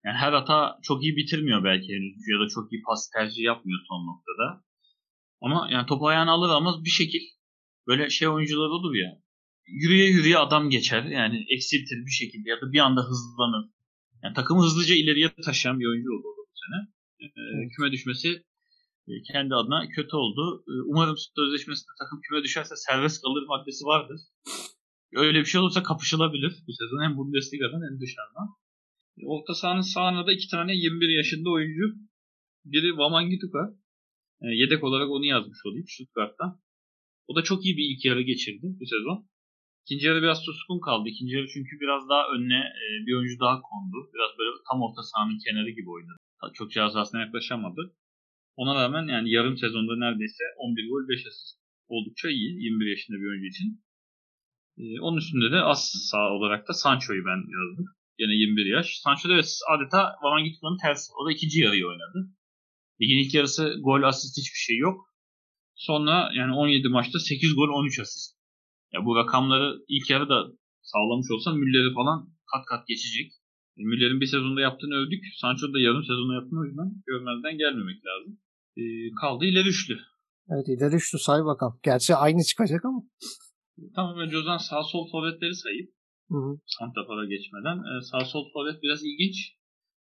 Yani her hata çok iyi bitirmiyor belki henüz ya da çok iyi pas tercih yapmıyor son noktada. Ama yani topu ayağına alır ama bir şekil böyle şey oyuncular olur ya yürüye yürüye adam geçer. Yani eksiltir bir şekilde ya da bir anda hızlanır. Yani takımı hızlıca ileriye taşıyan bir oyuncu oldu bu sene. Ee, küme düşmesi e, kendi adına kötü oldu. Ee, umarım sözleşmesinde takım küme düşerse serbest kalır maddesi vardır. Öyle bir şey olursa kapışılabilir bu sezon hem Bundesliga'dan hem dışarıdan. Orta sahanın sağına da iki tane 21 yaşında oyuncu. Biri Wamangituka. E, yedek olarak onu yazmış olayım Stuttgart'tan. O da çok iyi bir ilk yarı geçirdi bu sezon. İkinci yarı biraz suskun kaldı. İkinci yarı çünkü biraz daha önüne e, bir oyuncu daha kondu. Biraz böyle tam orta sahanın kenarı gibi oynadı. Çok cihazasına yaklaşamadı. Ona rağmen yani yarım sezonda neredeyse 11 gol 5 asist. Oldukça iyi 21 yaşında bir oyuncu için. E, onun üstünde de az sağ olarak da Sancho'yu ben yazdım. Yine 21 yaş. Sancho da adeta Van Gitman'ın tersi. O da ikinci yarıyı oynadı. Ligin ilk yarısı gol asist hiçbir şey yok. Sonra yani 17 maçta 8 gol 13 asist. Ya bu rakamları ilk yarı da sağlamış olsa Müller'i falan kat kat geçecek. E, Müller'in bir sezonda yaptığını övdük. Sancho da yarım sezonda yaptığını o yüzden görmezden gelmemek lazım. E, kaldı ileri üçlü. Evet ileri üçlü say bakalım. Gerçi aynı çıkacak ama. Tamam önce o zaman sağ sol forvetleri sayayım. Hı hı. Santrafor'a geçmeden. E, sağ sol forvet biraz ilginç.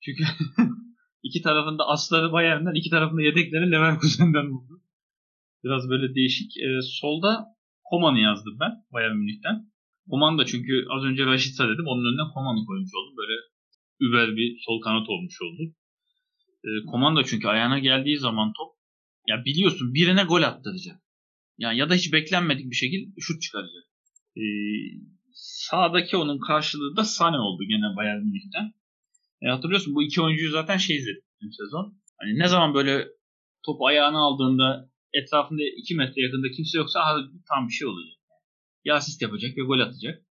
Çünkü iki tarafında asları Bayern'den, iki tarafında yedekleri Leverkusen'den buldu. Biraz böyle değişik. E, solda Koman'ı yazdım ben Bayern Münih'ten. Koman da çünkü az önce Raşitsa dedim. Onun önüne Koman'ı koymuş oldum. Böyle über bir sol kanat olmuş oldu. E, Koman da çünkü ayağına geldiği zaman top ya biliyorsun birine gol attıracak. Yani ya da hiç beklenmedik bir şekilde şut çıkaracak. E, sağdaki onun karşılığı da Sane oldu gene Bayern Münih'ten. E, hatırlıyorsun bu iki oyuncuyu zaten şey izledik sezon. Hani ne zaman böyle topu ayağına aldığında etrafında 2 metre yakında kimse yoksa aha, tam bir şey olacak. Ya asist yapacak ya gol atacak.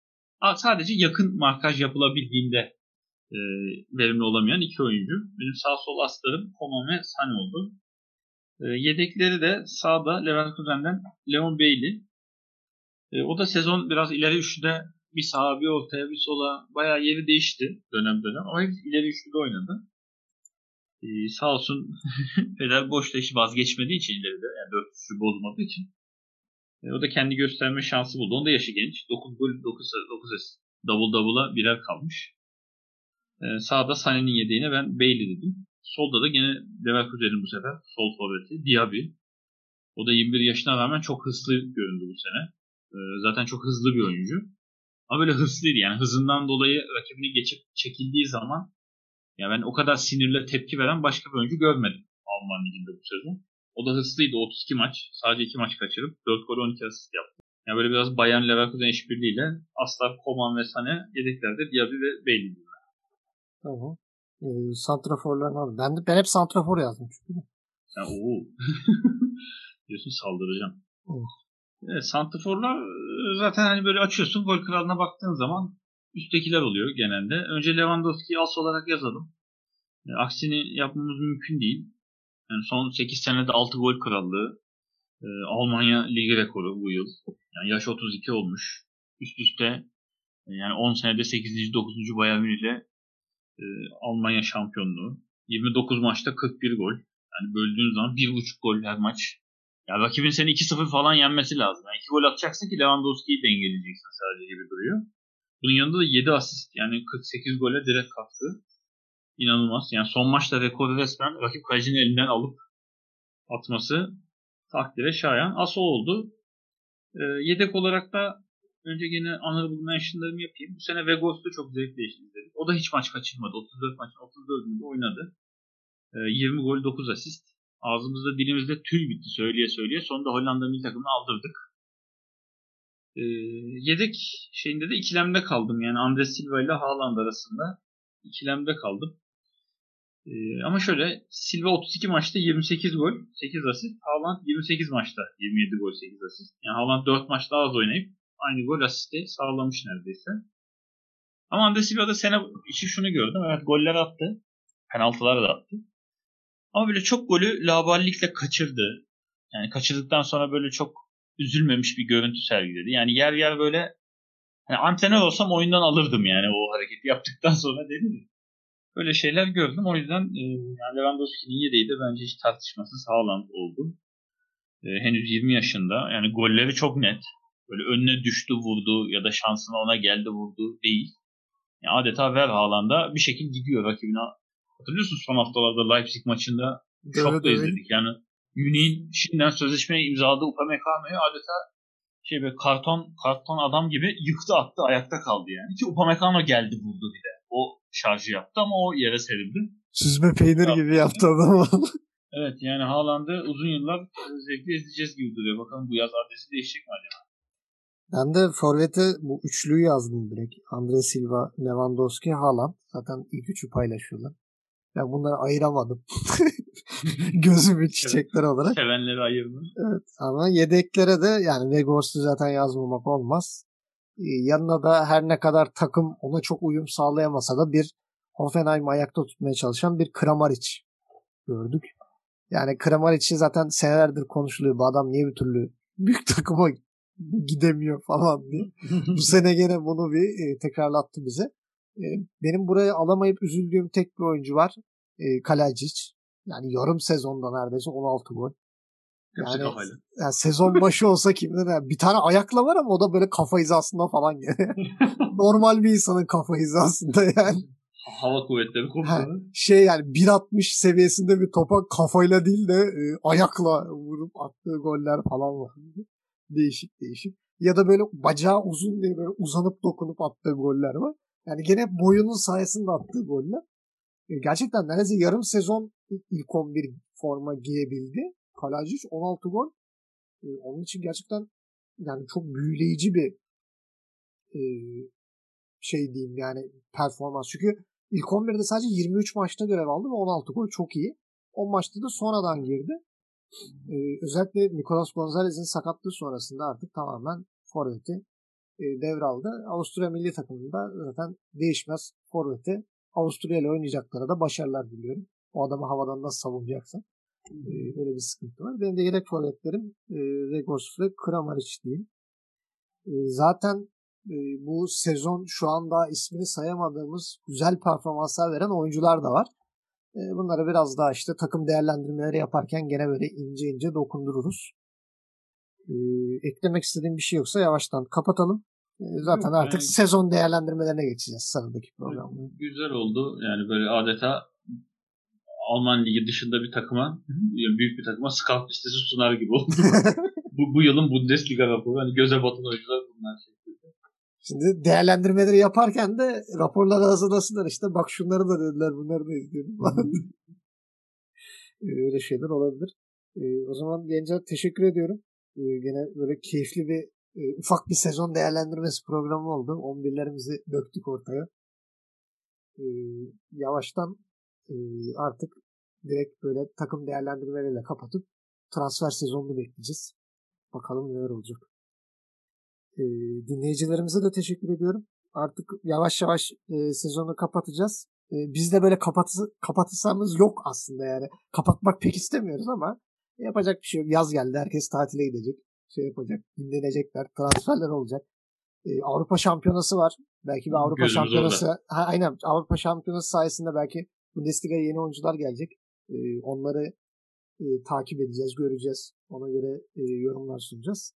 Sadece yakın markaj yapılabildiğinde e, verimli olamayan iki oyuncu. Benim sağ sol aslarım Koman ve Sane oldu. E, yedekleri de sağda Leverkusen'den Leon Bailey. E, o da sezon biraz ileri üçlüde bir sağa bir ortaya bir sola bayağı yeri değişti dönem dönem ama hep ileri üçlüde oynadı. Ee, sağ olsun Feder boşta işi vazgeçmediği için ileride yani dört bozmadığı için e, o da kendi gösterme şansı buldu. Onun da yaşı genç. 9 gol 9, 9 asist. Double double'a birer kalmış. Ee, sağda Sané'nin yediğine ben Bailey dedim. Solda da gene Leverkusen'in bu sefer sol forveti Diaby. O da 21 yaşına rağmen çok hızlı göründü bu sene. Ee, zaten çok hızlı bir oyuncu. Ama böyle hırslıydı yani hızından dolayı rakibini geçip çekildiği zaman ya ben o kadar sinirle tepki veren başka bir oyuncu görmedim Alman liginde bu sezon. O da hırslıydı 32 maç. Sadece 2 maç kaçırıp 4 gol 12 asist yaptı. Yani böyle biraz Bayern Leverkusen işbirliğiyle Aslar, Koman ve Sane yedeklerde Diaby ve Bailey Tamam. Ee, santraforlarını aldım. Ben, de, ben hep santrafor yazdım çünkü. Ya ooo. Diyorsun saldıracağım. Evet. Evet, Santiforlar e, zaten hani böyle açıyorsun gol kralına baktığın zaman üsttekiler oluyor genelde. Önce Lewandowski'yi as olarak yazalım. E, aksini yapmamız mümkün değil. Yani son 8 senede 6 gol krallığı. E, Almanya ligi rekoru bu yıl. Yani yaş 32 olmuş. üst üste yani 10 senede 8. 9. Bayern Münih e, Almanya şampiyonluğu. 29 maçta 41 gol. Yani böldüğün zaman 1.5 gol her maç. Ya rakibin seni 2-0 falan yenmesi lazım. Yani 2 gol atacaksın ki Lewandowski'yi dengeleyeceksin sadece gibi duruyor. Bunun yanında da 7 asist yani 48 gole direkt katkı. İnanılmaz. Yani son maçta rekoru resmen rakip kalecinin elinden alıp atması takdire şayan. Asıl oldu. E, yedek olarak da önce yine honorable mentionlarımı yapayım. Bu sene Vegos'u çok zevkle izledik. O da hiç maç kaçırmadı. 34 maçın 34'ünde oynadı. E, 20 gol 9 asist. Ağzımızda dilimizde tül bitti söyleye söyleye. Sonunda Hollanda milli takımını aldırdık. E, yedek şeyinde de ikilemde kaldım. Yani Andres Silva ile Haaland arasında ikilemde kaldım. Ee, ama şöyle Silva 32 maçta 28 gol, 8 asist. Haaland 28 maçta 27 gol, 8 asist. Yani Haaland 4 maç daha az oynayıp aynı gol asisti sağlamış neredeyse. Ama Andres Silva'da sene içi şunu gördüm. Evet goller attı. Penaltılar da attı. Ama böyle çok golü laballikle kaçırdı. Yani kaçırdıktan sonra böyle çok üzülmemiş bir görüntü sergiledi. Yani yer yer böyle yani antrenör olsam oyundan alırdım yani o hareketi yaptıktan sonra dedim. Böyle şeyler gördüm. O yüzden e, yani Lewandowski'nin yedeği de bence hiç tartışmasız Haaland oldu. E, henüz 20 yaşında. Yani golleri çok net. Böyle önüne düştü vurdu ya da şansına ona geldi vurdu değil. Yani adeta ver Haaland'a bir şekilde gidiyor rakibine. Hatırlıyorsunuz son haftalarda Leipzig maçında çok da izledik. Yani Münih'in şimdiden sözleşmeye imzaladığı Upamecano'yu adeta şey böyle karton karton adam gibi yıktı attı ayakta kaldı yani. Ki Upamecano geldi vurdu bir de. O şarjı yaptı ama o yere serildi. Süzme peynir gibi yaptı adam. evet yani Haaland'ı uzun yıllar zevkli izleyeceğiz gibi duruyor. Bakalım bu yaz adresi değişecek mi acaba? Ben de Forvet'e bu üçlüyü yazdım direkt. Andre Silva, Lewandowski, Haaland. Zaten ilk üçü paylaşıyorlar. Ben bunları ayıramadım. Gözümün çiçekler evet. olarak. Sevenleri ayırma. Evet ama yedeklere de yani Vegors'u zaten yazmamak olmaz. Ee, yanına da her ne kadar takım ona çok uyum sağlayamasa da bir Hoffenheim ayakta tutmaya çalışan bir Kramaric gördük. Yani Kramaric'i zaten senelerdir konuşuluyor. Bu adam niye bir türlü büyük takıma gidemiyor falan diye. Bu sene gene bunu bir e, tekrarlattı bize. E, benim buraya alamayıp üzüldüğüm tek bir oyuncu var. E, Kalacic. Yani yarım sezonda neredeyse 16 gol. Yani, yani sezon başı olsa kimde de bir tane ayakla var ama o da böyle kafa hizasında falan geliyor. Normal bir insanın kafa hizasında yani. Hava kuvvetleri komutanı. Şey yani 1.60 seviyesinde bir topa kafayla değil de e, ayakla vurup attığı goller falan var. Değişik değişik. Ya da böyle bacağı uzun diye böyle uzanıp dokunup attığı goller var. Yani gene boyunun sayesinde attığı goller. E, gerçekten neredeyse yarım sezon ilk 11 forma giyebildi. Kalajic 16 gol. E, onun için gerçekten yani çok büyüleyici bir e, şey diyeyim yani performans. Çünkü ilk 11'de sadece 23 maçta görev aldı ve 16 gol çok iyi. 10 maçta da sonradan girdi. Ee, özellikle Nicolas Gonzalez'in sakatlığı sonrasında artık tamamen forveti e, devraldı. Avusturya milli takımında zaten değişmez forveti. Avusturya ile oynayacaklara da başarılar diliyorum. O adamı havadan nasıl savunacaksın? Ee, öyle bir sıkıntı var. Benim de yedek forvetlerim e, Regos ve Kramaric diyeyim. E, zaten e, bu sezon şu anda ismini sayamadığımız güzel performanslar veren oyuncular da var. E, bunları biraz daha işte takım değerlendirmeleri yaparken gene böyle ince ince dokundururuz. E, eklemek istediğim bir şey yoksa yavaştan kapatalım. E, zaten Yok, artık yani, sezon değerlendirmelerine geçeceğiz sıradaki programda. Güzel oldu. Yani böyle adeta Alman ligi dışında bir takıma, büyük bir takıma scout listesi sunar gibi oldu. bu, bu yılın Bundesliga raporu. Hani göze batan oyuncular bunlar şeklinde. Şimdi değerlendirmeleri yaparken de raporları hazırlasınlar işte bak şunları da dediler bunları da izleyelim Öyle şeyler olabilir. Ee, o zaman Gencer teşekkür ediyorum. Ee, gene böyle keyifli bir e, ufak bir sezon değerlendirmesi programı oldu. 11'lerimizi döktük ortaya. Ee, yavaştan e, artık direkt böyle takım değerlendirmeleriyle kapatıp transfer sezonunu bekleyeceğiz. Bakalım neler olacak. E, dinleyicilerimize de teşekkür ediyorum. Artık yavaş yavaş e, sezonu kapatacağız. E, biz de böyle kapatı, kapatırsamız yok aslında yani. Kapatmak pek istemiyoruz ama yapacak bir şey yok. Yaz geldi. Herkes tatile gidecek. Şey yapacak. Dinlenecekler. Transferler olacak. E, Avrupa Şampiyonası var. Belki bir Avrupa Gözümüz Şampiyonası. Ha, aynen Avrupa Şampiyonası sayesinde belki Bundesliga'ya yeni oyuncular gelecek. E, onları e, takip edeceğiz, göreceğiz. Ona göre e, yorumlar sunacağız.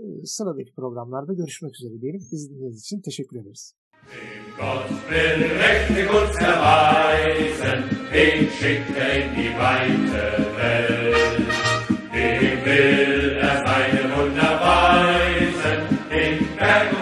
E, sıradaki programlarda görüşmek üzere diyelim. İzlediğiniz için teşekkür ederiz. Dem will den er seine Wunder weisen, in Berg